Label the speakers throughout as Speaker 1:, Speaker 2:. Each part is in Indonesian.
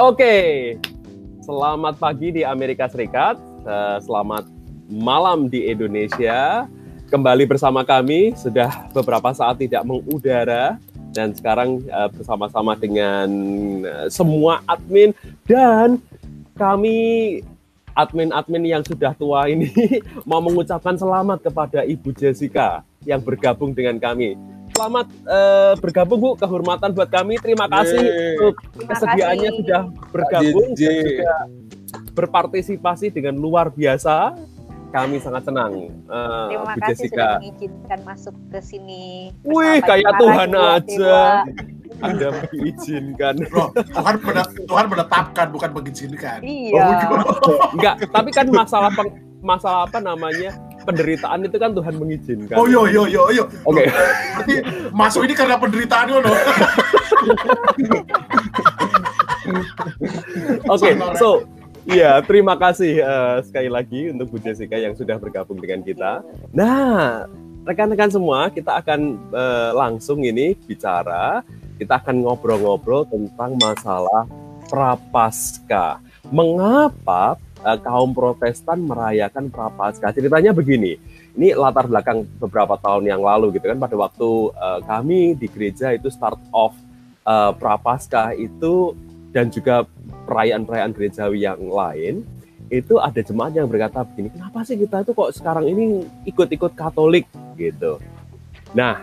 Speaker 1: Oke, selamat pagi di Amerika Serikat, eh, selamat malam di Indonesia. Kembali bersama kami, sudah beberapa saat tidak mengudara, dan sekarang eh, bersama-sama dengan eh, semua admin. Dan kami admin-admin yang sudah tua ini mau mengucapkan selamat kepada Ibu Jessica yang bergabung dengan kami selamat uh, bergabung Bu, kehormatan buat kami. Terima kasih Yeay. untuk kesediaannya kasih. sudah bergabung dan juga berpartisipasi dengan luar biasa. Kami sangat senang.
Speaker 2: Uh, Terima Bu kasih Jessica. sudah mengizinkan masuk ke sini.
Speaker 1: Wih, kayak Tuhan aja. Anda mengizinkan.
Speaker 3: Loh, Tuhan, Tuhan menetapkan bukan mengizinkan.
Speaker 2: Iya.
Speaker 1: Oh, Enggak, tapi kan masalah peng, masalah apa namanya? Penderitaan itu kan Tuhan mengizinkan.
Speaker 3: Oh yo yo yo yo.
Speaker 1: Oke. Okay.
Speaker 3: Berarti masuk ini karena penderitaan loh.
Speaker 1: Oke, so Iya, terima kasih uh, sekali lagi untuk Bu Jessica yang sudah bergabung dengan kita. Nah, rekan-rekan semua, kita akan uh, langsung ini bicara, kita akan ngobrol-ngobrol tentang masalah prapaskah. Mengapa uh, kaum Protestan merayakan Prapaskah. Ceritanya begini, ini latar belakang beberapa tahun yang lalu gitu kan pada waktu uh, kami di gereja itu start off uh, Prapaskah itu dan juga perayaan-perayaan gerejawi yang lain itu ada jemaat yang berkata begini, kenapa sih kita itu kok sekarang ini ikut-ikut Katolik gitu. Nah,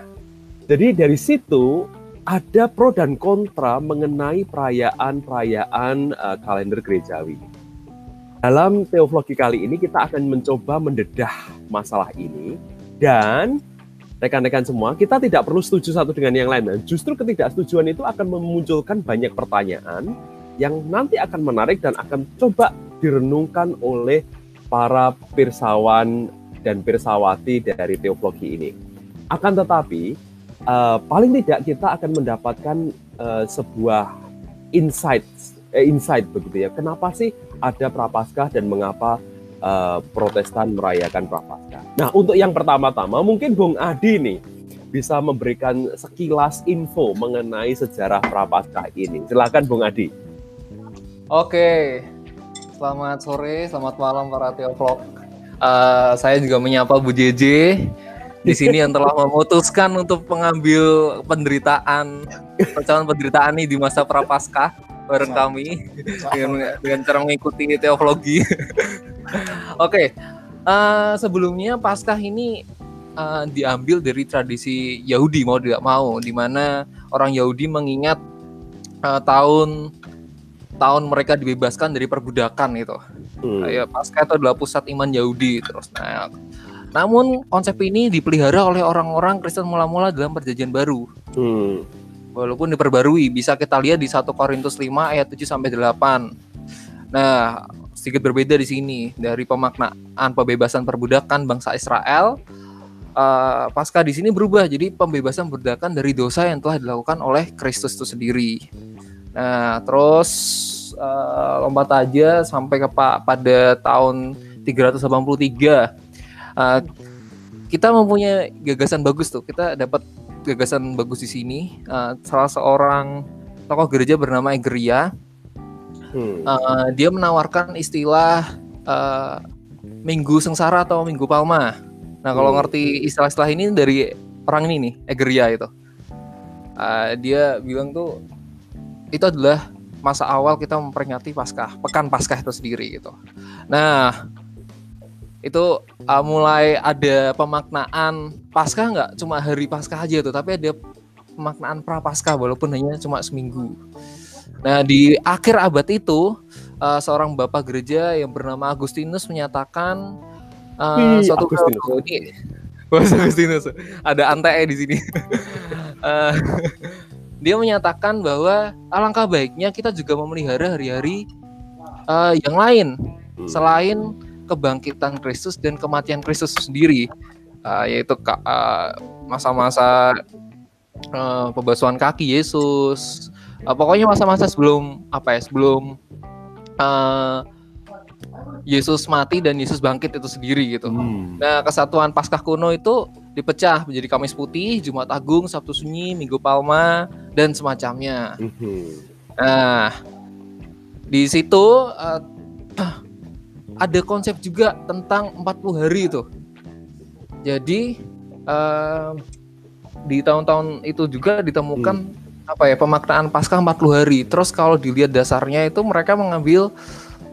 Speaker 1: jadi dari situ ada pro dan kontra mengenai perayaan-perayaan uh, kalender gerejawi. Dalam teologi kali ini kita akan mencoba mendedah masalah ini dan rekan-rekan semua kita tidak perlu setuju satu dengan yang lain. Dan justru ketidaksetujuan itu akan memunculkan banyak pertanyaan yang nanti akan menarik dan akan coba direnungkan oleh para pirsawan dan pirsawati dari teologi ini. Akan tetapi uh, paling tidak kita akan mendapatkan uh, sebuah insight eh, insight begitu ya. Kenapa sih ada Prapaskah dan mengapa uh, Protestan merayakan Prapaskah. Nah, untuk yang pertama-tama mungkin Bung Adi nih bisa memberikan sekilas info mengenai sejarah Prapaskah ini. Silakan Bung Adi.
Speaker 4: Oke, selamat sore, selamat malam para teovlog. Uh, saya juga menyapa Bu JJ di sini yang telah memutuskan untuk mengambil penderitaan, perjalanan penderitaan ini di masa Prapaskah bareng kami dengan, dengan cara mengikuti teologi. Oke, okay. uh, eh, sebelumnya Paskah ini uh, diambil dari tradisi Yahudi mau tidak mau, di mana orang Yahudi mengingat uh, tahun tahun mereka dibebaskan dari perbudakan itu. Hmm. Uh, ya, Paskah itu adalah pusat iman Yahudi terus. Nah, namun konsep ini dipelihara oleh orang-orang Kristen mula-mula dalam perjanjian baru. Hmm walaupun diperbarui bisa kita lihat di 1 Korintus 5 ayat 7 sampai 8. Nah, sedikit berbeda di sini dari pemaknaan pembebasan perbudakan bangsa Israel. Uh, pasca di sini berubah jadi pembebasan perbudakan dari dosa yang telah dilakukan oleh Kristus itu sendiri. Nah, terus uh, lompat aja sampai ke pada tahun 383. Uh, kita mempunyai gagasan bagus tuh. Kita dapat gagasan bagus di sini. Uh, salah seorang tokoh gereja bernama Egeria. Hmm. Uh, dia menawarkan istilah uh, Minggu Sengsara atau Minggu Palma. Nah, kalau hmm. ngerti istilah-istilah ini dari orang ini nih, Egeria itu. Uh, dia bilang tuh itu adalah masa awal kita memperingati Paskah, pekan Paskah itu sendiri gitu. Nah, itu uh, mulai ada pemaknaan pasca nggak cuma hari pasca aja tuh tapi ada pemaknaan prapaskah walaupun hanya cuma seminggu nah di akhir abad itu uh, seorang bapak gereja yang bernama Agustinus menyatakan uh, suatu Agustinus. ini Mas Agustinus ada ante di sini uh, dia menyatakan bahwa alangkah baiknya kita juga memelihara hari-hari uh, yang lain hmm. selain kebangkitan Kristus dan kematian Kristus sendiri uh, yaitu uh, masa-masa uh, pembasuhan kaki Yesus uh, pokoknya masa-masa sebelum apa ya sebelum uh, Yesus mati dan Yesus bangkit itu sendiri gitu. Hmm. Nah, kesatuan Paskah kuno itu dipecah menjadi Kamis Putih, Jumat Agung, Sabtu Sunyi, Minggu Palma dan semacamnya. Hmm. Nah, di situ uh, ada konsep juga tentang 40 hari itu. Jadi uh, di tahun-tahun itu juga ditemukan hmm. apa ya pemaknaan Paskah 40 hari. Terus kalau dilihat dasarnya itu mereka mengambil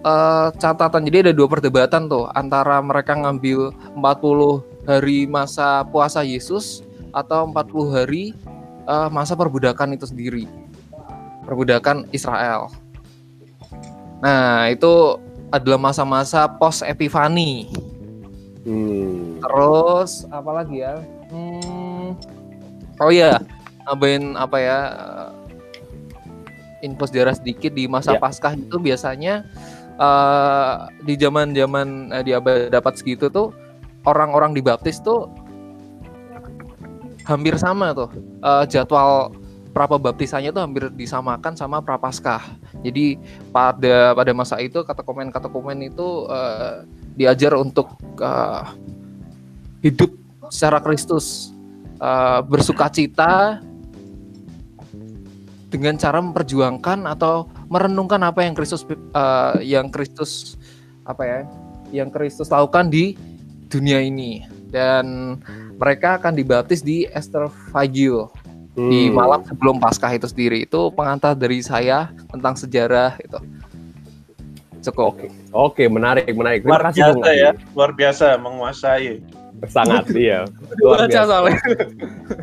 Speaker 4: uh, catatan. Jadi ada dua perdebatan tuh antara mereka ngambil 40 hari masa puasa Yesus atau 40 hari uh, masa perbudakan itu sendiri. Perbudakan Israel. Nah, itu adalah masa-masa post Epifani. Hmm. Terus apa lagi ya? Hmm, oh ya, nambahin apa ya? Info sejarah sedikit di masa ya. Paskah itu biasanya uh, di zaman-zaman uh, di abad dapat segitu tuh orang-orang dibaptis tuh hampir sama tuh uh, jadwal prapabaptisannya tuh hampir disamakan sama prapaskah. Jadi pada pada masa itu kata komen kata komen itu uh, diajar untuk uh, hidup secara Kristus, uh, bersukacita dengan cara memperjuangkan atau merenungkan apa yang Kristus uh, yang Kristus apa ya, yang Kristus lakukan di dunia ini. Dan mereka akan dibaptis di Esther Fagio hmm. di malam sebelum Paskah itu sendiri. Itu pengantar dari saya tentang sejarah itu. Cukup.
Speaker 1: Oke, Oke menarik, menarik.
Speaker 5: Terima luar kasih biasa ya, luar biasa menguasai.
Speaker 1: Sangat iya.
Speaker 4: Luar biasa.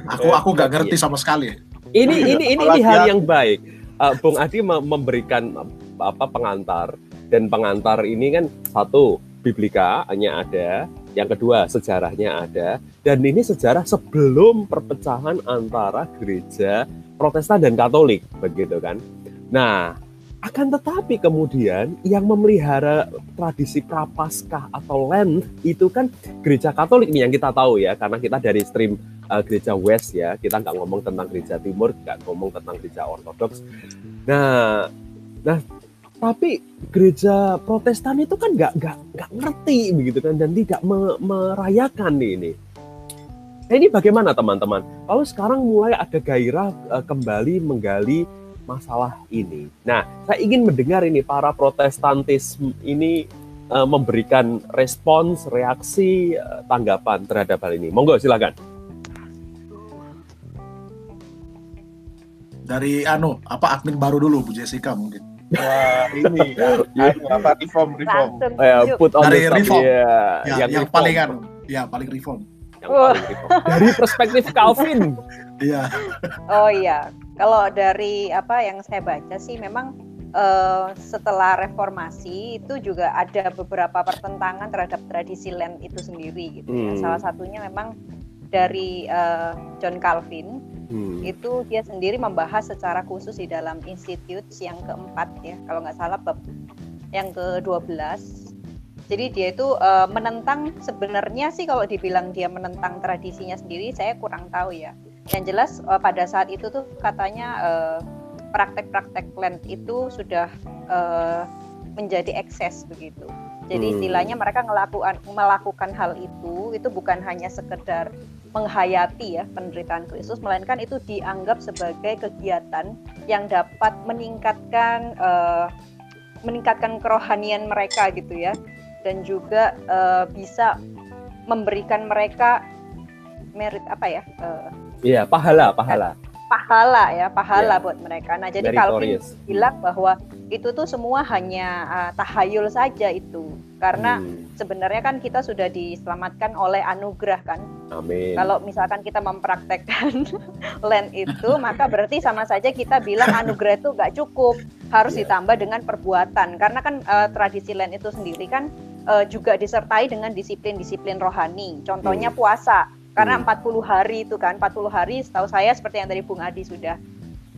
Speaker 3: aku aku gak ngerti sama sekali.
Speaker 1: Ini ini ini, ini hal yang baik. Uh, Bung Adi memberikan apa pengantar dan pengantar ini kan satu biblika hanya ada yang kedua, sejarahnya ada. Dan ini sejarah sebelum perpecahan antara gereja Protestan dan Katolik, begitu kan. Nah, akan tetapi kemudian yang memelihara tradisi prapaskah atau Lent itu kan gereja Katolik nih yang kita tahu ya, karena kita dari stream uh, gereja West ya, kita nggak ngomong tentang gereja Timur, nggak ngomong tentang gereja Ortodoks. Nah, nah tapi gereja Protestan itu kan nggak nggak nggak ngerti begitu kan dan tidak me, merayakan ini. Nah, ini bagaimana teman-teman? Kalau sekarang mulai ada gairah uh, kembali menggali masalah ini. Nah, saya ingin mendengar ini para Protestantis ini uh, memberikan respons, reaksi, uh, tanggapan terhadap hal ini. Monggo silakan.
Speaker 3: Dari anu apa admin baru dulu Bu Jessica mungkin.
Speaker 5: Wah, ini apa reform reform.
Speaker 1: Oh, ya, put on
Speaker 3: Dari reform.
Speaker 1: Ya,
Speaker 3: ya, yang, yang paling kan, ya paling reform.
Speaker 1: Yang paling reform. Dari perspektif Calvin.
Speaker 3: Iya.
Speaker 2: oh iya, kalau dari apa yang saya baca sih memang uh, setelah reformasi itu juga ada beberapa pertentangan terhadap tradisi land itu sendiri gitu ya. Hmm. Salah satunya memang dari uh, John Calvin hmm. itu dia sendiri membahas secara khusus di dalam institut yang keempat ya kalau nggak salah bab yang ke-12 jadi dia itu uh, menentang sebenarnya sih kalau dibilang dia menentang tradisinya sendiri saya kurang tahu ya yang jelas uh, pada saat itu tuh katanya uh, praktek-praktek land itu sudah uh, menjadi ekses begitu jadi hmm. istilahnya mereka melakukan melakukan hal itu itu bukan hanya sekedar menghayati ya penderitaan Kristus, melainkan itu dianggap sebagai kegiatan yang dapat meningkatkan uh, meningkatkan kerohanian mereka gitu ya, dan juga uh, bisa memberikan mereka merit apa ya?
Speaker 1: Uh, iya pahala pahala.
Speaker 2: Pahala ya pahala yeah. buat mereka. Nah jadi kalau bilang bahwa itu tuh semua hanya uh, tahayul saja itu karena hmm. sebenarnya kan kita sudah diselamatkan oleh anugerah kan.
Speaker 1: Amin.
Speaker 2: Kalau misalkan kita mempraktekkan land itu maka berarti sama saja kita bilang anugerah itu nggak cukup harus yeah. ditambah dengan perbuatan karena kan uh, tradisi land itu sendiri kan uh, juga disertai dengan disiplin-disiplin rohani. Contohnya hmm. puasa karena hmm. 40 hari itu kan 40 hari setahu saya seperti yang tadi Bung Adi sudah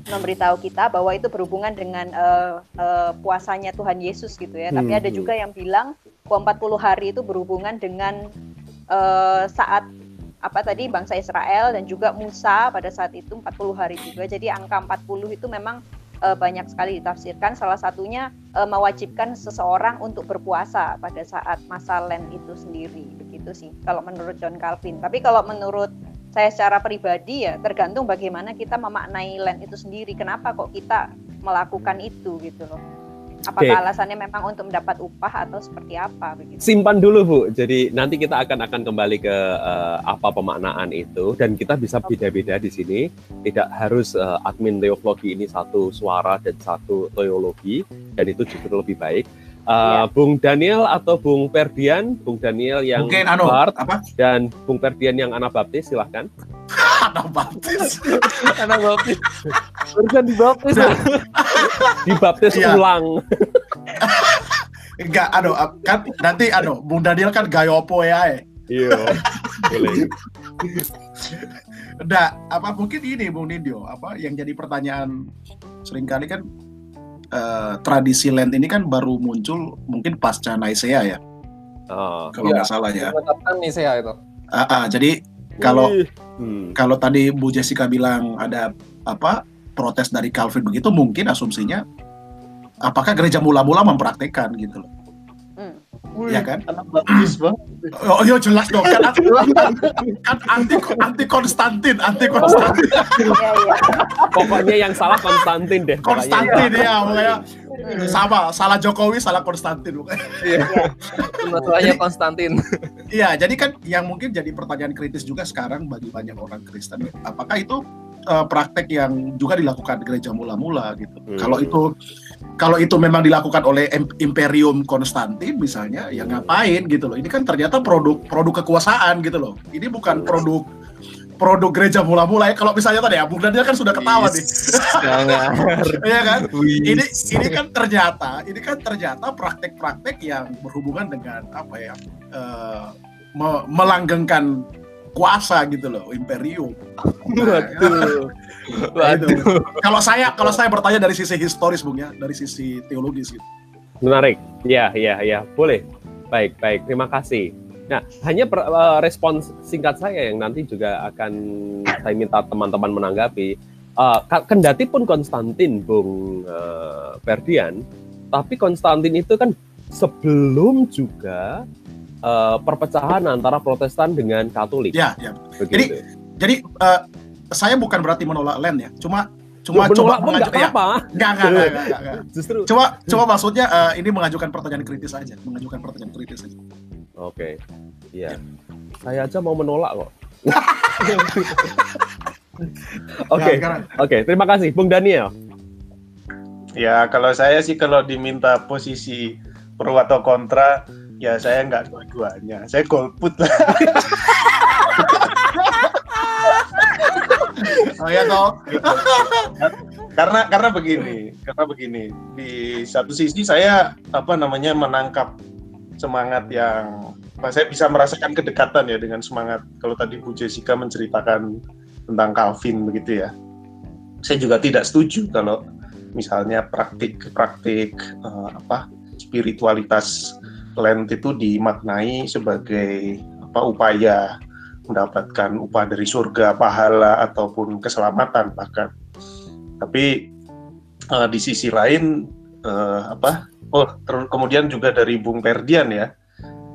Speaker 2: memberitahu kita bahwa itu berhubungan dengan uh, uh, puasanya Tuhan Yesus gitu ya. Hmm. Tapi ada juga yang bilang bahwa 40 hari itu berhubungan dengan uh, saat apa tadi bangsa Israel dan juga Musa pada saat itu 40 hari juga. Jadi angka 40 itu memang uh, banyak sekali ditafsirkan. Salah satunya uh, mewajibkan seseorang untuk berpuasa pada saat masa Lent itu sendiri. Begitu sih kalau menurut John Calvin. Tapi kalau menurut saya secara pribadi ya tergantung bagaimana kita memaknai land itu sendiri. Kenapa kok kita melakukan itu gitu loh. Apakah
Speaker 1: Oke.
Speaker 2: alasannya memang untuk mendapat upah atau seperti apa begitu?
Speaker 1: simpan dulu Bu. Jadi nanti kita akan akan kembali ke eh, apa pemaknaan itu dan kita bisa beda-beda di sini. Tidak harus eh, admin teologi ini satu suara dan satu teologi dan itu justru lebih baik. Eh,
Speaker 2: Iya.
Speaker 1: Bung Daniel atau Bung Perdian, Bung Daniel yang
Speaker 3: Mungkin anu
Speaker 1: Bart
Speaker 3: apa?
Speaker 1: dan Bung Perdian yang Anabaptis silahkan.
Speaker 3: Anak baptis.
Speaker 4: Anak baptis. Barusan dibaptis.
Speaker 1: Nah. Dibaptis
Speaker 3: Iya.
Speaker 1: ulang.
Speaker 3: Enggak, anu kan nanti anu Bung Daniel kan gayopo ya. eh.
Speaker 1: Iya. Boleh.
Speaker 3: Nah, apa mungkin ini Bung Nindyo, apa yang jadi pertanyaan sering kali kan eh, tradisi Lent ini kan baru muncul mungkin pasca Naisea ya,
Speaker 1: Oh.
Speaker 3: kalau
Speaker 4: Iya.
Speaker 3: nggak salah ya.
Speaker 4: Saya itu.
Speaker 3: Ah, ah, jadi kalau.
Speaker 1: Hmm.
Speaker 3: kalau tadi Bu Jessica bilang ada apa protes dari Calvin begitu, mungkin asumsinya apakah gereja mula-mula mempraktekkan gitu loh,
Speaker 2: Hmm.
Speaker 3: ya kan?
Speaker 5: Anak baptis bang.
Speaker 3: Oh iya jelas dong kan, kan anti anti Konstantin, anti Konstantin,
Speaker 2: Iya iya.
Speaker 1: Pokoknya yang salah Konstantin deh. pokoknya.
Speaker 3: Konstantin ya, makanya
Speaker 2: Hmm.
Speaker 3: sama salah Jokowi, salah Konstantin. pokoknya.
Speaker 4: Iya. Masalahnya Konstantin.
Speaker 3: Iya, jadi kan yang mungkin jadi pertanyaan kritis juga sekarang bagi banyak orang Kristen, apakah itu eh, praktek yang juga dilakukan di gereja mula-mula gitu?
Speaker 1: Hmm.
Speaker 3: Kalau itu kalau itu memang dilakukan oleh Im- Imperium Konstantin misalnya, ya ngapain gitu loh? Ini kan ternyata produk produk kekuasaan gitu loh. Ini bukan produk produk gereja mula-mula ya. Kalau misalnya tadi ya, Bung Daniel kan sudah ketawa nih. Iya kan? Ini ini kan ternyata ini kan ternyata praktek-praktek yang berhubungan dengan apa ya eh, me- melanggengkan kuasa gitu loh imperium. Nah,
Speaker 1: Waduh.
Speaker 3: Nah, itu. Kalau saya kalau saya bertanya dari sisi historis bung ya, dari sisi teologis gitu.
Speaker 1: Menarik. Ya, ya, ya. Boleh. Baik, baik. Terima kasih. Nah, hanya per- eh, respons singkat saya yang nanti juga akan saya minta teman-teman menanggapi. Eh, ka- kendati pun Konstantin, Bung eh, Ferdian, tapi Konstantin itu kan sebelum juga eh, perpecahan antara Protestan dengan Katolik.
Speaker 3: Ya, ya.
Speaker 1: begitu.
Speaker 3: Jadi eh, saya bukan berarti menolak land ya, cuma cuma
Speaker 1: Loh,
Speaker 3: coba mengajukan ya,
Speaker 1: apa-apa.
Speaker 3: enggak, enggak, enggak, enggak, enggak.
Speaker 1: Justru.
Speaker 3: Cuma cuma maksudnya eh, ini mengajukan pertanyaan kritis aja, mengajukan pertanyaan kritis aja.
Speaker 1: Oke. Iya. Saya aja mau menolak kok. Oke.
Speaker 3: Nah,
Speaker 1: Oke, terima kasih Bung Daniel.
Speaker 5: Ya kalau saya sih kalau diminta posisi pro atau kontra, ya saya nggak dua-duanya. Saya golput lah.
Speaker 3: Oh ya toh.
Speaker 5: karena karena begini, karena begini. Di satu sisi saya apa namanya menangkap semangat yang saya bisa merasakan kedekatan ya dengan semangat kalau tadi Bu Jessica menceritakan tentang Calvin begitu ya. Saya juga tidak setuju kalau misalnya praktik-praktik eh, apa spiritualitas Lent itu dimaknai sebagai apa upaya mendapatkan upah dari surga, pahala ataupun keselamatan bahkan. Tapi eh, di sisi lain eh, apa? Oh, kemudian juga dari Bung Perdian ya.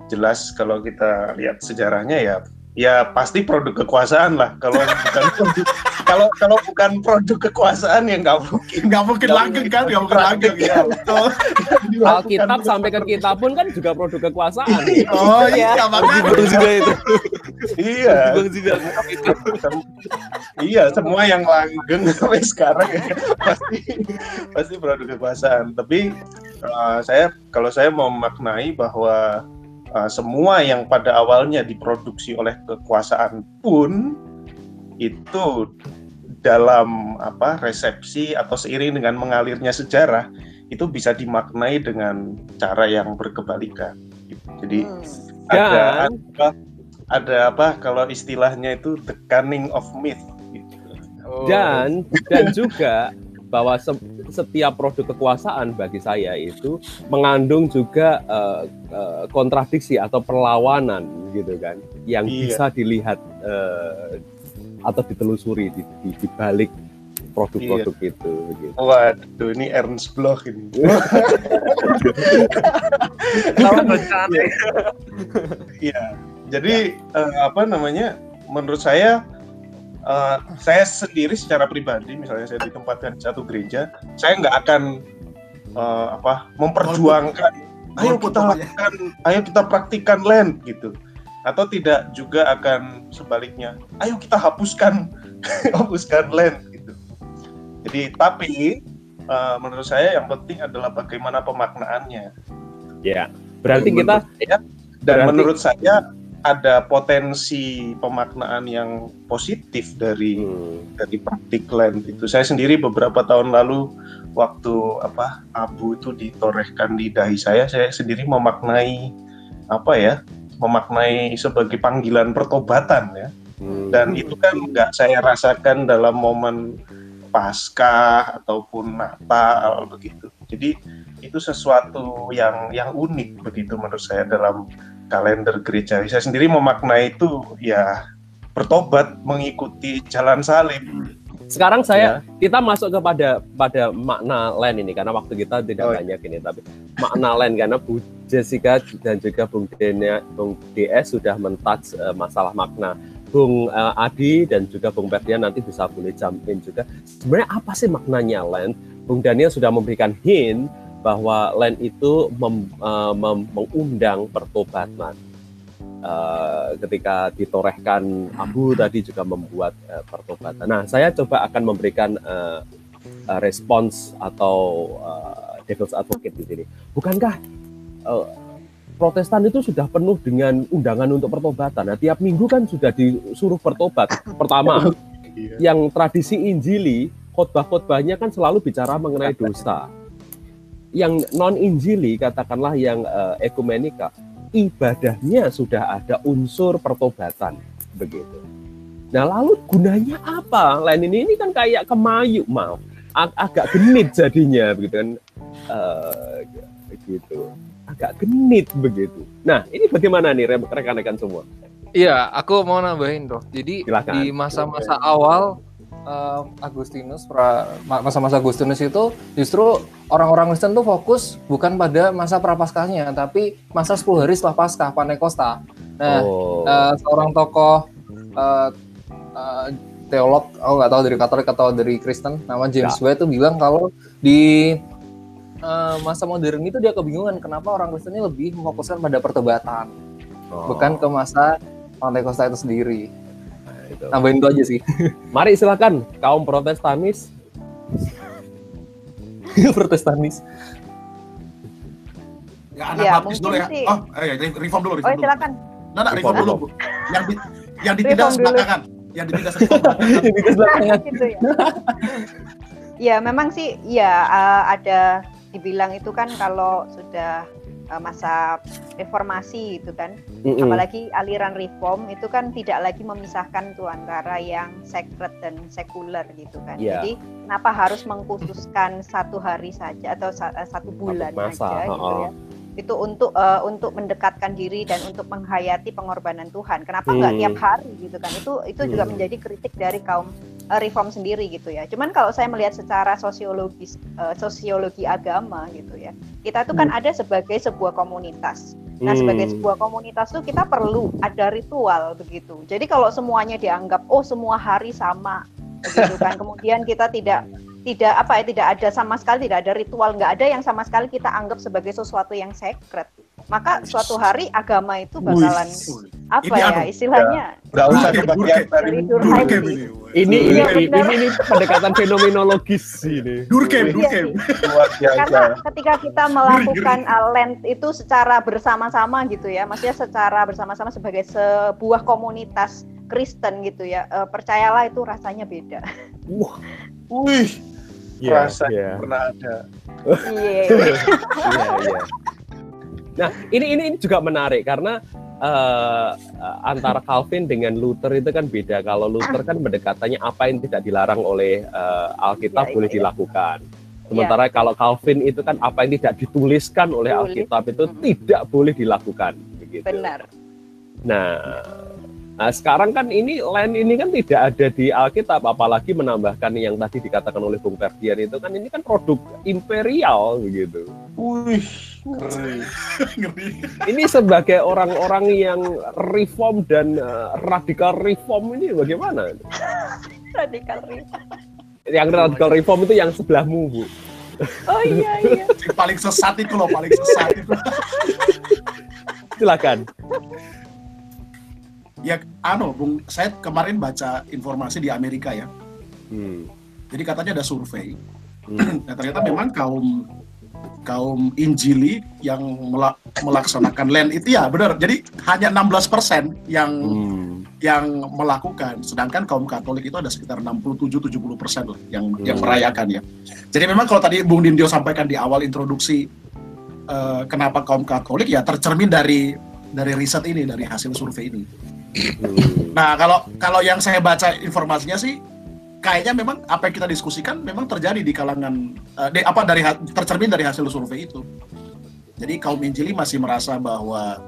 Speaker 5: Jelas kalau kita lihat sejarahnya ya ya pasti produk kekuasaan lah kalau bukan produk, kalau kalau bukan produk kekuasaan ya nggak mungkin
Speaker 3: Nggak mungkin langgeng kan, nggak mungkin langgeng ya. Betul.
Speaker 1: Alkitab sampai ke kita pun kan juga produk kekuasaan.
Speaker 3: Oh iya, makanya.
Speaker 4: Bang juga itu.
Speaker 5: iya
Speaker 4: Bang juga.
Speaker 5: Iya semua yang langgeng sampai sekarang ya pasti pasti produk kekuasaan tapi uh, saya kalau saya mau memaknai bahwa uh, semua yang pada awalnya diproduksi oleh kekuasaan pun itu dalam apa resepsi atau seiring dengan mengalirnya sejarah itu bisa dimaknai dengan cara yang berkebalikan jadi
Speaker 2: Hmm.
Speaker 5: ada
Speaker 1: Dan
Speaker 5: apa ada apa kalau istilahnya itu the cunning of myth gitu.
Speaker 1: dan dan juga bahwa se- setiap produk kekuasaan bagi saya itu mengandung juga eh, eh, kontradiksi atau perlawanan gitu kan yang
Speaker 5: Iya.
Speaker 1: bisa dilihat eh, atau ditelusuri di, di, di balik produk-produk itu gitu.
Speaker 5: Waduh, ini Ernst Bloch ini.
Speaker 4: Tahu bencana.
Speaker 5: Iya. Jadi eh, apa namanya? Menurut saya eh, saya sendiri secara pribadi, misalnya saya ditempatkan di satu gereja, saya nggak akan eh, apa memperjuangkan ayo kita
Speaker 3: namanya.
Speaker 5: lakukan ayo kita praktikkan land gitu atau tidak juga akan sebaliknya ayo kita hapuskan hapuskan land gitu jadi tapi eh, menurut saya yang penting adalah bagaimana pemaknaannya
Speaker 1: Ya. Berarti kita
Speaker 5: dan
Speaker 1: Berarti-
Speaker 5: menurut saya ada potensi pemaknaan yang positif dari
Speaker 1: Hmm,
Speaker 5: dari praktik land itu. Saya sendiri beberapa tahun lalu waktu apa abu itu ditorehkan di dahi saya, saya sendiri memaknai apa ya, memaknai sebagai panggilan pertobatan ya.
Speaker 1: hmm.
Speaker 5: Dan itu kan nggak saya rasakan dalam momen Paskah ataupun Natal begitu. Jadi itu sesuatu yang yang unik begitu menurut saya dalam kalender gereja. Saya sendiri memaknai itu ya bertobat mengikuti jalan salib.
Speaker 1: Sekarang saya kita masuk kepada pada makna lain ini karena waktu kita tidak
Speaker 5: Oh,
Speaker 1: banyak ini tapi makna lain karena Bu Jessica dan juga Bung Dena, Bung DS sudah mentouch eh, masalah makna. Bung eh, Adi dan juga Bung Ferdian nanti bisa boleh jump in juga. Sebenarnya apa sih maknanya land? Bung Daniel sudah memberikan hint bahwa land itu mem- eh, mem- mengundang pertobatan. Eh, ketika ditorehkan abu tadi juga membuat eh, pertobatan. Nah, saya coba akan memberikan eh, eh, respons atau eh, devil's advocate di sini. Bukankah eh, Protestan itu sudah penuh dengan undangan untuk pertobatan? Nah, tiap minggu kan sudah disuruh bertobat. Pertama, yang tradisi Injili, khotbah-khotbahnya kan selalu bicara mengenai dosa. Yang non Injili, katakanlah yang eh, ekumenika, ibadahnya sudah ada unsur pertobatan begitu. Nah lalu gunanya apa? Lain ini ini kan kayak kemayu maaf, Ag- agak genit jadinya begitu kan, Eh, gitu, agak genit begitu. Nah ini bagaimana nih re- rekan-rekan semua?
Speaker 4: Iya, aku mau nambahin Prof. Jadi
Speaker 1: Silakan.
Speaker 4: di masa-masa awal Agustinus, pra- masa-masa Agustinus itu justru orang-orang Kristen tuh fokus bukan pada masa prapaskahnya, tapi masa 10 hari setelah Paskah, Panekosta. Nah,
Speaker 1: oh,
Speaker 4: eh, seorang tokoh eh, eh, teolog, aku nggak tahu dari Katolik atau dari Kristen, nama James White itu bilang kalau di eh, masa modern itu dia kebingungan kenapa orang Kristen ini lebih memfokuskan pada pertobatan,
Speaker 1: oh,
Speaker 4: bukan ke masa Pantekosta itu sendiri.
Speaker 1: Itu.
Speaker 4: Nambahin itu aja sih.
Speaker 1: Mari silakan kaum Protestanis.
Speaker 4: Protestanis.
Speaker 3: Ya, anak
Speaker 2: Ya,
Speaker 3: baptis dulu ya.
Speaker 2: sih.
Speaker 3: Oh, eh, ya, reform dulu,
Speaker 2: Oh
Speaker 3: reform dulu.
Speaker 2: silakan.
Speaker 3: Nah, nah, reform
Speaker 1: Reform
Speaker 3: dulu. Yang di, yang ditindas
Speaker 2: Reform dulu.
Speaker 3: belakangan. Yang ditindas reform belakangan.
Speaker 2: gitu ya. ya memang sih ya eh, ada dibilang itu kan kalau sudah eh, masa reformasi itu kan
Speaker 1: Mm-mm.
Speaker 2: apalagi aliran reform itu kan tidak lagi memisahkan tuh antara yang sacred dan sekuler gitu kan
Speaker 1: Iya.
Speaker 2: jadi kenapa harus mengkhususkan satu hari saja atau sa- eh, satu bulan
Speaker 1: masa,
Speaker 2: aja gitu ya itu untuk eh, untuk mendekatkan diri dan untuk menghayati pengorbanan Tuhan kenapa nggak
Speaker 1: Hmm.
Speaker 2: tiap hari gitu kan itu itu juga
Speaker 1: Hmm.
Speaker 2: menjadi kritik dari kaum eh, reform sendiri gitu ya cuman kalau saya melihat secara sosiologis eh, sosiologi agama gitu ya kita itu kan ada sebagai sebuah komunitas Nah, sebagai
Speaker 1: Hmm.
Speaker 2: sebuah komunitas tuh kita perlu ada ritual begitu. Jadi kalau semuanya dianggap oh semua hari sama begitu kan. Kemudian kita tidak tidak apa ya tidak ada sama sekali tidak ada ritual, nggak ada yang sama sekali kita anggap sebagai sesuatu yang sacred. Maka suatu hari agama itu bakalan apa
Speaker 3: Ini
Speaker 2: ya
Speaker 3: anu,
Speaker 2: istilahnya
Speaker 5: Nggak usah kebagian
Speaker 3: Durkheim.
Speaker 5: dari
Speaker 3: ini.
Speaker 1: ini ini,
Speaker 2: Iya,
Speaker 1: ini, ini, ini pendekatan fenomenologis ini.
Speaker 2: Iya sih.
Speaker 5: luar biasa.
Speaker 2: karena ketika kita melakukan uh, land itu secara bersama-sama gitu ya, maksudnya secara bersama-sama sebagai sebuah komunitas Kristen gitu ya, eh, percayalah itu rasanya beda.
Speaker 1: Wah,
Speaker 5: Wih,
Speaker 1: iya,
Speaker 5: rasa
Speaker 1: iya.
Speaker 5: pernah ada.
Speaker 2: Iya.
Speaker 1: Iya, iya. Nah, ini ini ini juga menarik karena eh, antara Calvin dengan Luther itu kan beda. Kalau Luther kan pendekatannya apa yang tidak dilarang oleh eh, Alkitab
Speaker 2: Iya,
Speaker 1: boleh
Speaker 2: iya.
Speaker 1: dilakukan. Sementara kalau Calvin itu kan apa yang tidak dituliskan oleh
Speaker 2: Boleh.
Speaker 1: Alkitab itu
Speaker 2: Mm.
Speaker 1: tidak boleh dilakukan. Begitu.
Speaker 2: Benar.
Speaker 1: Nah, nah, sekarang kan ini lain ini kan tidak ada di Alkitab, apalagi menambahkan yang tadi dikatakan oleh Bung Ferdian itu kan ini kan produk imperial begitu.
Speaker 5: Wih.
Speaker 1: Ini sebagai orang-orang yang reform dan eh, radikal reform ini bagaimana?
Speaker 2: Radikal Rif.
Speaker 1: Yang radikal reform itu yang sebelahmu, Bu.
Speaker 2: Oh iya iya.
Speaker 3: Yang paling sesat itu loh, paling sesat itu.
Speaker 1: Silakan.
Speaker 3: Ya, anu, Bung, saya kemarin baca informasi di Amerika ya.
Speaker 1: Hmm.
Speaker 3: Jadi katanya ada survei.
Speaker 1: Hmm.
Speaker 3: Nah, ternyata memang kaum kaum Injili yang mela- melaksanakan land itu ya benar. Jadi hanya 16% yang
Speaker 1: Hmm.
Speaker 3: yang melakukan, sedangkan kaum Katolik itu ada sekitar 67-70 persen lah yang
Speaker 1: Hmm.
Speaker 3: yang merayakan ya. Jadi memang kalau tadi Bung Dindio sampaikan di awal introduksi eh, kenapa kaum Katolik ya tercermin dari dari riset ini, dari hasil survei ini.
Speaker 1: Hmm.
Speaker 3: Nah kalau kalau yang saya baca informasinya sih kayaknya memang apa yang kita diskusikan memang terjadi di kalangan eh, di- apa dari tercermin dari hasil survei itu. Jadi kaum Injili masih merasa bahwa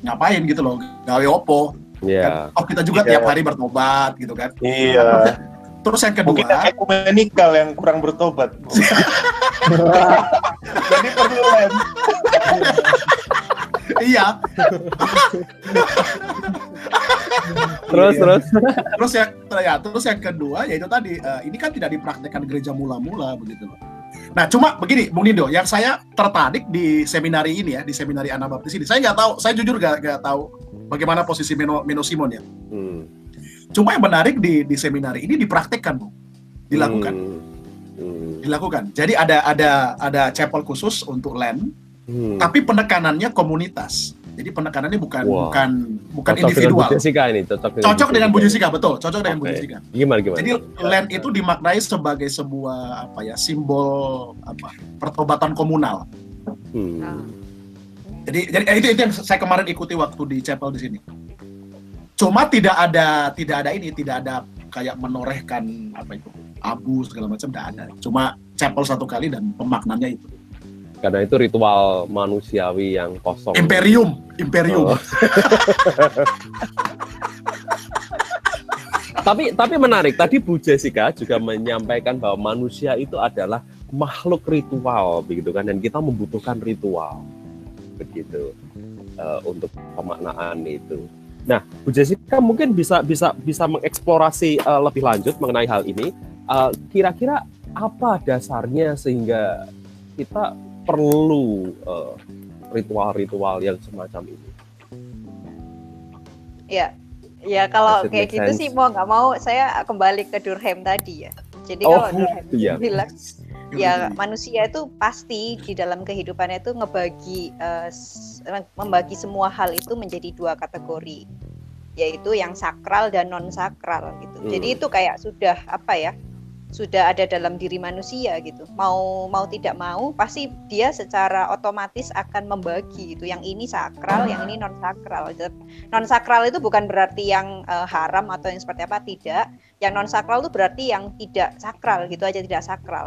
Speaker 3: ngapain gitu loh, gawe opo,
Speaker 1: Ya.
Speaker 3: kan, oh kita juga
Speaker 5: Iya.
Speaker 3: tiap hari bertobat gitu kan.
Speaker 5: Iya.
Speaker 3: Terus yang
Speaker 5: Mungkin
Speaker 3: kedua,
Speaker 5: ekumenikal yang kurang bertobat. Jadi perlu lem.
Speaker 3: iya.
Speaker 1: Terus
Speaker 5: Iya.
Speaker 1: terus.
Speaker 3: Terus yang ya, terus yang kedua yaitu tadi eh, ini kan tidak dipraktekkan gereja mula-mula begitu loh. Nah, cuma begini, Bung Nindo, yang saya tertarik di seminari ini ya, di seminari Anabaptis ini, saya nggak tahu, saya jujur nggak nggak tahu bagaimana posisi Meno, Meno Simon ya.
Speaker 1: Hmm.
Speaker 3: Cuma yang menarik di di seminari ini dipraktekkan, Bung, dilakukan,
Speaker 1: Hmm. Hmm.
Speaker 3: dilakukan. Jadi ada ada ada chapel khusus untuk land,
Speaker 1: Hmm.
Speaker 3: tapi penekanannya komunitas. Jadi penekanannya bukan
Speaker 1: Wah.
Speaker 3: bukan bukan
Speaker 1: Cocok dengan
Speaker 3: individual.
Speaker 1: Bu Jessica ini, cocok dengan
Speaker 3: Cocok dengan Bu betul. Cocok dengan Bu
Speaker 1: Oke.
Speaker 3: Jessica.
Speaker 1: Gimana gimana?
Speaker 3: Jadi land itu dimaknai sebagai sebuah apa ya simbol apa pertobatan komunal.
Speaker 1: Hmm.
Speaker 3: Jadi jadi eh, itu itu yang saya kemarin ikuti waktu di chapel di sini. Cuma tidak ada tidak ada ini tidak ada kayak menorehkan apa itu abu segala macam tidak ada. Cuma chapel satu kali dan pemaknanya itu
Speaker 1: Karena itu ritual manusiawi yang kosong.
Speaker 3: imperium imperium.
Speaker 1: Oh. tapi tapi menarik tadi Bu Jessica juga menyampaikan bahwa manusia itu adalah makhluk ritual begitu kan dan kita membutuhkan ritual begitu eh, untuk pemaknaan itu. Nah, Bu Jessica mungkin bisa bisa bisa mengeksplorasi eh, lebih lanjut mengenai hal ini. Eh, Kira-kira apa dasarnya sehingga kita perlu eh, ritual-ritual yang semacam ini?
Speaker 2: Ya, ya kalau kayak gitu
Speaker 1: sense?
Speaker 2: sih mau nggak mau saya kembali ke Durkheim tadi ya. Jadi
Speaker 1: Oh,
Speaker 2: kalau Durkheim
Speaker 1: iya.
Speaker 2: bilang ya manusia itu pasti di dalam kehidupannya itu ngebagi eh, s- membagi semua hal itu menjadi dua kategori yaitu yang sakral dan non sakral gitu.
Speaker 1: Hmm.
Speaker 2: Jadi itu kayak sudah apa ya? Sudah ada dalam diri manusia gitu. Mau mau tidak mau pasti dia secara otomatis akan membagi gitu. Yang ini sakral, yang ini non sakral. Non sakral itu bukan berarti yang eh, haram atau yang seperti apa tidak. Yang non sakral itu berarti yang tidak sakral gitu aja tidak sakral.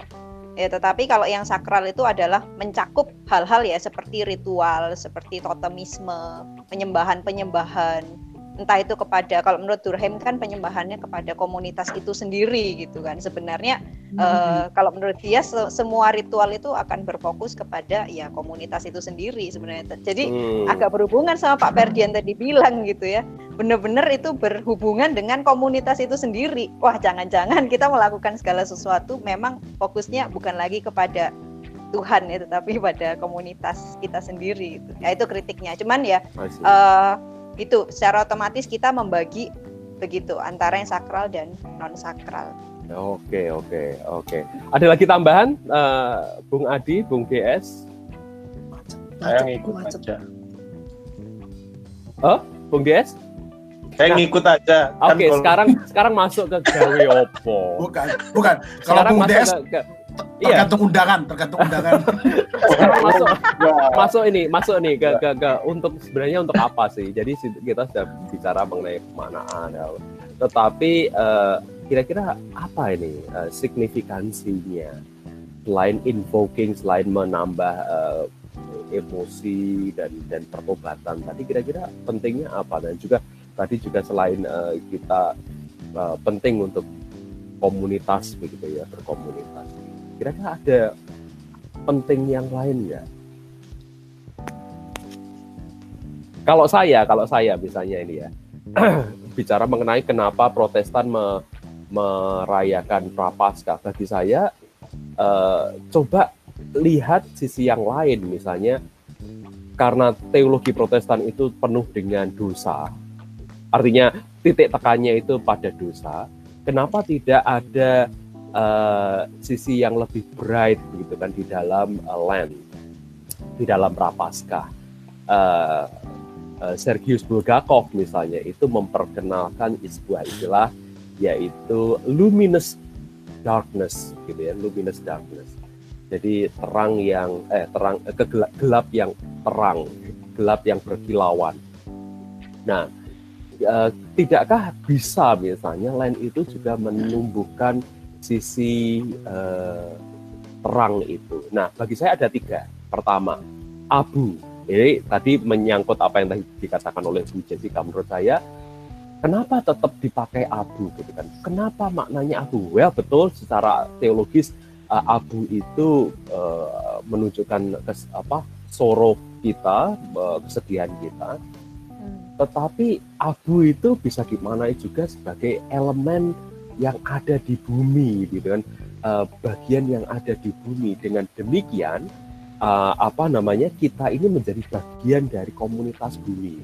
Speaker 2: Ya, tetapi kalau yang sakral itu adalah mencakup hal-hal ya seperti ritual, seperti totemisme, penyembahan-penyembahan. Entah itu kepada kalau menurut Durkheim kan penyembahannya kepada komunitas itu sendiri gitu kan. Sebenarnya eh, kalau menurut dia se- semua ritual itu akan berfokus kepada ya komunitas itu sendiri sebenarnya. Jadi
Speaker 1: Hmm.
Speaker 2: agak berhubungan sama Pak Ferdian tadi bilang gitu ya. Benar-benar itu berhubungan dengan komunitas itu sendiri. Wah, jangan-jangan kita melakukan segala sesuatu memang fokusnya bukan lagi kepada Tuhan ya, tetapi pada komunitas kita sendiri gitu. Ya itu kritiknya. Cuman ya
Speaker 1: I
Speaker 2: itu secara otomatis kita membagi begitu antara yang sakral dan non sakral.
Speaker 1: Oke, oke, oke. Ada lagi tambahan, eh, Bung Adi, Bung GS,
Speaker 5: Saya ngikut aja.
Speaker 1: Bung GS?
Speaker 5: Saya
Speaker 1: Nah.
Speaker 5: ngikut aja. Kan
Speaker 1: Oke,
Speaker 5: kalau-
Speaker 1: sekarang sekarang masuk ke gawe opo.
Speaker 3: Bukan, bukan. Kalau
Speaker 1: Sekarang
Speaker 3: Bung
Speaker 1: masuk
Speaker 3: Des
Speaker 1: ke, iya,
Speaker 3: tergantung undangan, tergantung undangan.
Speaker 1: masuk masuk ini, masuk nih ke, ke, ke untuk sebenarnya untuk apa sih? Jadi kita sudah bicara mengenai pemaknaan, ya. tetapi eh, kira-kira apa ini eh, signifikansinya selain invoking, selain menambah eh, emosi dan dan pertobatan tadi kira-kira pentingnya apa dan juga tadi juga selain eh, kita eh, penting untuk komunitas begitu ya berkomunitas kira-kira ada penting yang lain nggak? Kalau saya, kalau saya misalnya ini ya bicara mengenai kenapa Protestan me- merayakan Prapaskah bagi saya eh, coba lihat sisi yang lain misalnya karena teologi Protestan itu penuh dengan dosa. Artinya titik tekannya itu pada dosa. Kenapa tidak ada uh, sisi yang lebih bright gitu kan di dalam uh, land, di dalam Prapaskah? Uh, uh, Sergius Bulgakov misalnya itu memperkenalkan sebuah istilah yaitu luminous darkness gitu ya, luminous darkness. Jadi terang yang eh terang eh, kegelap gelap yang terang, gelap yang berkilauan. Nah, eh, tidakkah bisa misalnya lain itu juga menumbuhkan sisi eh, terang itu? Nah, bagi saya ada tiga. Pertama, abu. Ini tadi menyangkut apa yang tadi dikatakan oleh Bu Jessica menurut saya kenapa tetap dipakai abu gitu kan? Kenapa maknanya abu? Well, betul secara teologis uh, abu itu uh, menunjukkan kes, apa sorrow kita, uh, kesedihan kita. Hmm. Tetapi abu itu bisa dimaknai juga sebagai elemen yang ada di bumi, gitu kan, uh, bagian yang ada di bumi. Dengan demikian, uh, apa namanya kita ini menjadi bagian dari komunitas bumi.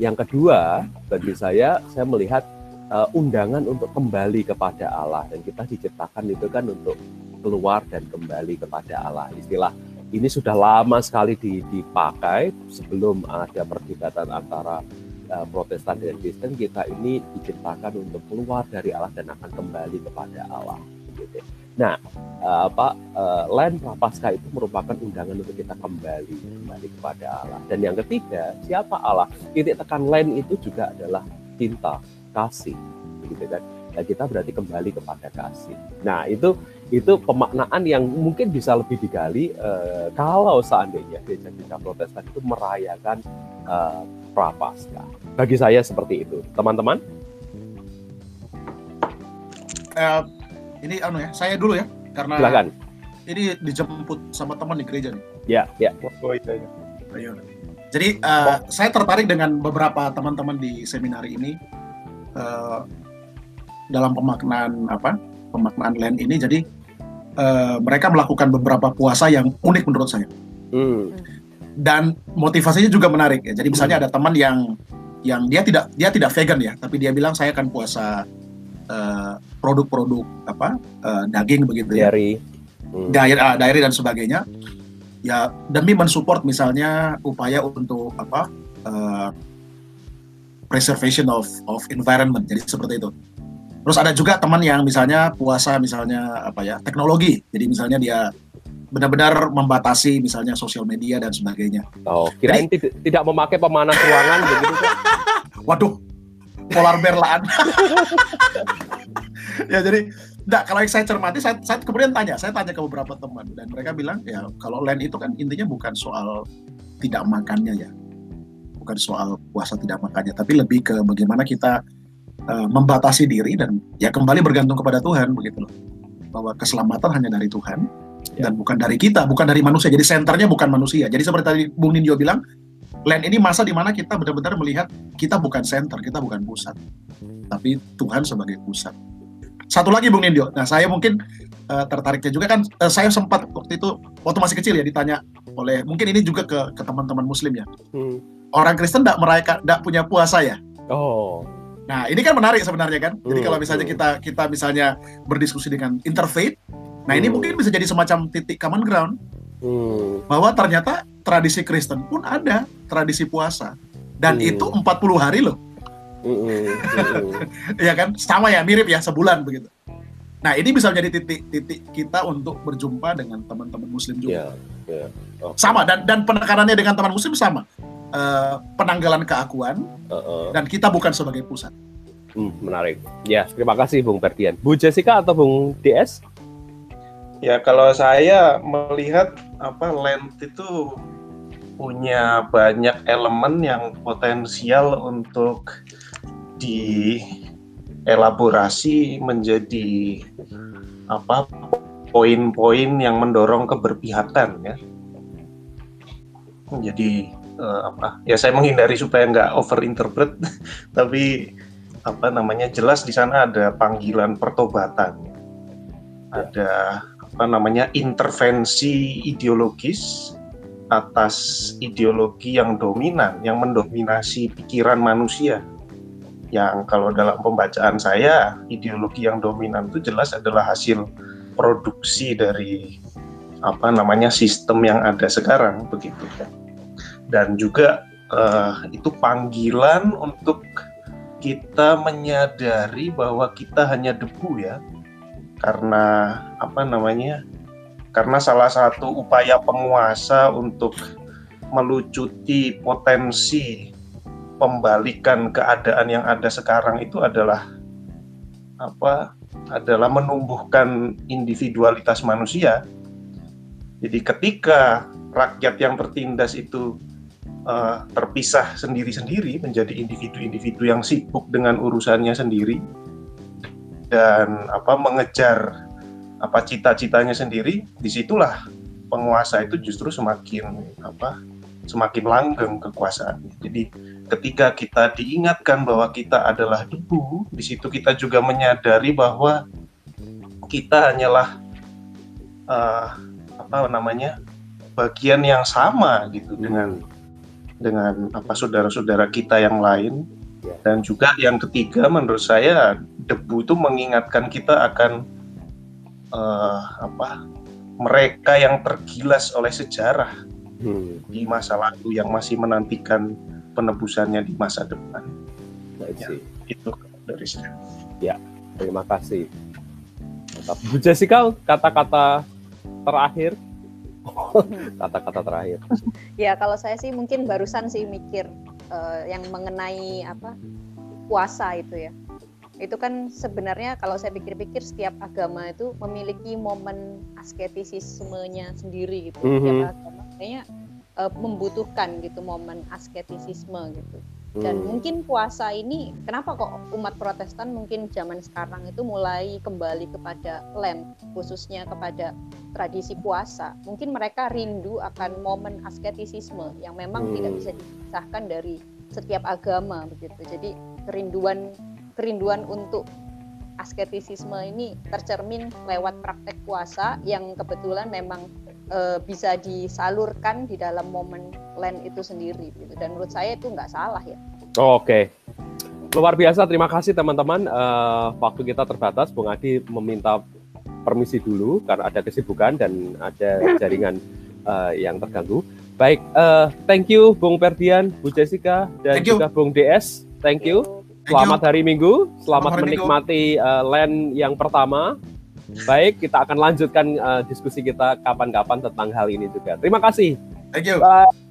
Speaker 1: Yang kedua, bagi saya, saya melihat uh, undangan untuk kembali kepada Allah dan kita diciptakan itu kan untuk keluar dan kembali kepada Allah. Istilah ini sudah lama sekali dipakai sebelum ada perdebatan antara uh, Protestan dan Kristen. Kita ini diciptakan untuk keluar dari Allah dan akan kembali kepada Allah. Gitu. Nah, uh, apa uh, land prapaskah itu merupakan undangan untuk kita kembali kembali kepada Allah. Dan yang ketiga, siapa Allah? Titik tekan land itu juga adalah cinta kasih gitu kan dan kita berarti kembali kepada kasih nah itu itu pemaknaan yang mungkin bisa lebih digali uh, kalau seandainya gereja-gereja Protestan itu merayakan uh, prapaskah bagi saya seperti itu. Teman-teman?
Speaker 3: Uh, ini anu ya saya dulu ya karena
Speaker 1: Silakan.
Speaker 3: ini dijemput sama teman di gereja nih.
Speaker 1: Ya ya.
Speaker 5: Oh, iya, iya.
Speaker 3: Jadi uh, saya tertarik dengan beberapa teman-teman di seminari ini uh, dalam pemaknaan apa pemaknaan land ini. Jadi uh, mereka melakukan beberapa puasa yang unik menurut saya. Hmm. Dan motivasinya juga menarik ya. Jadi misalnya hmm. ada teman yang yang dia tidak dia tidak vegan ya tapi dia bilang saya akan puasa produk produk-produk apa uh, daging begitu
Speaker 1: ya. Dairy
Speaker 3: hmm. dairy, uh, dan sebagainya. Ya demi mensupport misalnya upaya untuk apa uh, preservation of of environment. Jadi seperti itu. Terus ada juga teman yang misalnya puasa misalnya apa ya teknologi. Jadi misalnya dia benar-benar membatasi misalnya sosial media dan sebagainya
Speaker 1: oh kirain jadi, tidak memakai pemanas ruangan begitu
Speaker 3: waduh polar berlaan ya jadi enggak kalau yang saya cermati saya, saya kemudian tanya saya tanya ke beberapa teman dan mereka bilang ya kalau land itu kan intinya bukan soal tidak makannya ya bukan soal puasa tidak makannya, tapi lebih ke bagaimana kita uh, membatasi diri dan ya kembali bergantung kepada Tuhan begitu loh. Bahwa keselamatan hanya dari Tuhan. Dan bukan dari kita, bukan dari manusia. Jadi senternya bukan manusia. Jadi seperti tadi Bung Ninjo bilang, land ini masa di mana kita benar-benar melihat kita bukan center, kita bukan pusat, tapi Tuhan sebagai pusat. Satu lagi Bung Nindio. Nah, saya mungkin uh, tertariknya juga kan uh, saya sempat waktu itu waktu masih kecil ya ditanya oleh mungkin ini juga ke ke teman-teman muslim ya. Hmm orang Kristen tidak merayakan, tidak punya puasa ya.
Speaker 1: Oh.
Speaker 3: Nah ini kan menarik sebenarnya kan. Jadi hmm, kalau misalnya hmm. kita kita misalnya berdiskusi dengan interfaith, nah ini hmm. mungkin bisa jadi semacam titik common ground hmm. bahwa ternyata tradisi Kristen pun ada tradisi puasa dan hmm. itu 40 hari loh. Hmm. ya kan sama ya mirip ya sebulan begitu. Nah ini bisa menjadi titik-titik kita untuk berjumpa dengan teman-teman Muslim juga. Yeah, yeah. Okay. Sama dan dan penekanannya dengan teman Muslim sama uh, penanggalan keakuan uh -uh. dan kita bukan sebagai pusat.
Speaker 1: Hmm, menarik. Ya, terima kasih Bung Ferdian. Bu Jessica atau Bung DS?
Speaker 5: Ya, kalau saya melihat apa Lent itu punya banyak elemen yang potensial untuk dielaborasi menjadi apa poin-poin yang mendorong keberpihakan ya. Jadi uh, apa ya saya menghindari supaya nggak overinterpret tapi apa namanya jelas di sana ada panggilan pertobatan ada apa namanya intervensi ideologis atas ideologi yang dominan, yang mendominasi pikiran manusia. Yang kalau dalam pembacaan saya, ideologi yang dominan itu jelas adalah hasil produksi dari apa namanya sistem yang ada sekarang begitu dan juga uh, itu panggilan untuk kita menyadari bahwa kita hanya debu ya karena apa namanya karena salah satu upaya penguasa untuk melucuti potensi pembalikan keadaan yang ada sekarang itu adalah apa adalah menumbuhkan individualitas manusia. Jadi ketika rakyat yang tertindas itu uh, terpisah sendiri-sendiri menjadi individu-individu yang sibuk dengan urusannya sendiri dan apa mengejar apa cita-citanya sendiri, di situlah penguasa itu justru semakin apa semakin langgeng kekuasaannya. Jadi ketika kita diingatkan bahwa kita adalah debu, di situ kita juga menyadari bahwa kita hanyalah uh, apa namanya bagian yang sama gitu dengan dengan apa saudara-saudara kita yang lain. Dan juga yang ketiga menurut saya debu itu mengingatkan kita akan uh, apa mereka yang tergilas oleh sejarah hmm. di masa lalu yang masih menantikan penebusannya di masa depan.
Speaker 1: Ya,
Speaker 5: itu dari saya.
Speaker 1: Ya, terima kasih. Mantap. Bu Jessica, kata-kata terakhir. Kata-kata terakhir.
Speaker 2: ya, kalau saya sih mungkin barusan sih mikir uh, yang mengenai apa puasa itu ya itu kan sebenarnya kalau saya pikir-pikir setiap agama itu memiliki momen asketisismenya sendiri gitu. Mm -hmm. Setiap agama kayaknya uh, membutuhkan gitu momen asketisisme gitu. Dan hmm. mungkin puasa ini kenapa kok umat Protestan mungkin zaman sekarang itu mulai kembali kepada lem khususnya kepada tradisi puasa. Mungkin mereka rindu akan momen asketisisme yang memang hmm. tidak bisa dipisahkan dari setiap agama begitu. Jadi kerinduan kerinduan untuk asketisisme ini tercermin lewat praktek puasa yang kebetulan memang e, bisa disalurkan di dalam momen land itu sendiri gitu. dan menurut saya itu nggak salah ya.
Speaker 1: Oh, Oke, okay. luar biasa terima kasih teman-teman. Uh, waktu kita terbatas, Bung Adi meminta permisi dulu karena ada kesibukan dan ada jaringan uh, yang terganggu. Baik, uh, thank you Bung Perdian, Bu Jessica dan juga Bung DS. Thank you. Selamat hari Minggu, selamat, selamat menikmati uh, land yang pertama. Baik, kita akan lanjutkan uh, diskusi kita kapan-kapan tentang hal ini juga. Terima kasih.
Speaker 3: Thank you.
Speaker 1: Bye.